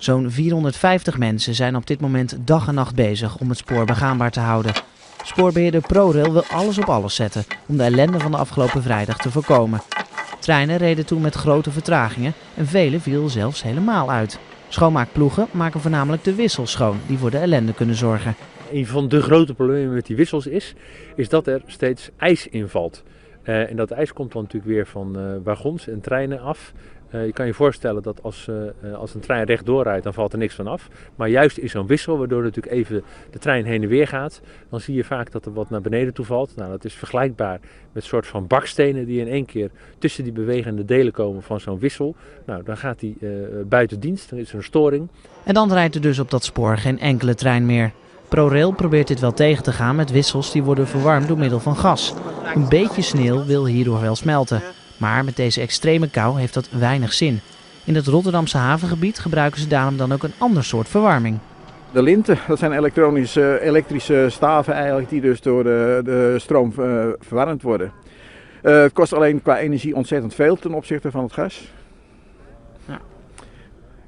Zo'n 450 mensen zijn op dit moment dag en nacht bezig om het spoor begaanbaar te houden. Spoorbeheerder ProRail wil alles op alles zetten om de ellende van de afgelopen vrijdag te voorkomen. Treinen reden toen met grote vertragingen en vele viel zelfs helemaal uit. Schoonmaakploegen maken voornamelijk de wissels schoon die voor de ellende kunnen zorgen. Een van de grote problemen met die wissels is, is dat er steeds ijs invalt. Uh, en dat ijs komt dan natuurlijk weer van uh, wagons en treinen af. Uh, je kan je voorstellen dat als, als een trein rechtdoor rijdt, dan valt er niks van af. Maar juist in zo'n wissel, waardoor natuurlijk even de trein heen en weer gaat, dan zie je vaak dat er wat naar beneden toe valt. Nou, dat is vergelijkbaar met soort van bakstenen die in één keer tussen die bewegende delen komen van zo'n wissel. Nou, dan gaat die buiten dienst, dan is er een storing. En dan rijdt er dus op dat spoor geen enkele trein meer. ProRail probeert dit wel tegen te gaan met wissels die worden verwarmd door middel van gas. Een beetje sneeuw wil hierdoor wel smelten. Maar met deze extreme kou heeft dat weinig zin. In het Rotterdamse havengebied gebruiken ze daarom dan ook een ander soort verwarming. De linten, dat zijn elektronische, elektrische staven eigenlijk die dus door de, de stroom uh, verwarmd worden. Uh, het kost alleen qua energie ontzettend veel ten opzichte van het gas.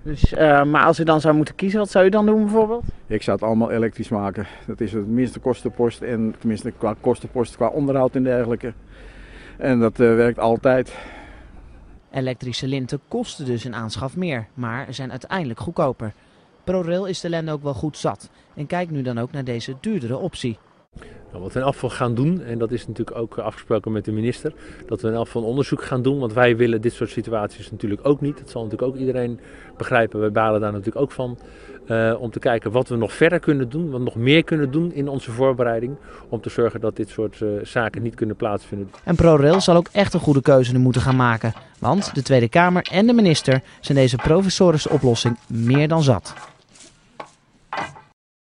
Dus, uh, maar als u dan zou moeten kiezen, wat zou u dan doen bijvoorbeeld? Ik zou het allemaal elektrisch maken. Dat is het minste kostenpost en tenminste qua kostenpost, qua onderhoud en dergelijke. En dat uh, werkt altijd. Elektrische linten kosten dus in aanschaf meer, maar zijn uiteindelijk goedkoper. ProRail is de ellende ook wel goed zat en kijkt nu dan ook naar deze duurdere optie. Nou, wat we in afval gaan doen, en dat is natuurlijk ook afgesproken met de minister, dat we in afval onderzoek gaan doen. Want wij willen dit soort situaties natuurlijk ook niet. Dat zal natuurlijk ook iedereen begrijpen. Wij balen daar natuurlijk ook van. Uh, om te kijken wat we nog verder kunnen doen, wat we nog meer kunnen doen in onze voorbereiding. Om te zorgen dat dit soort uh, zaken niet kunnen plaatsvinden. En ProRail zal ook echt een goede keuze moeten gaan maken. Want de Tweede Kamer en de minister zijn deze provisorische oplossing meer dan zat.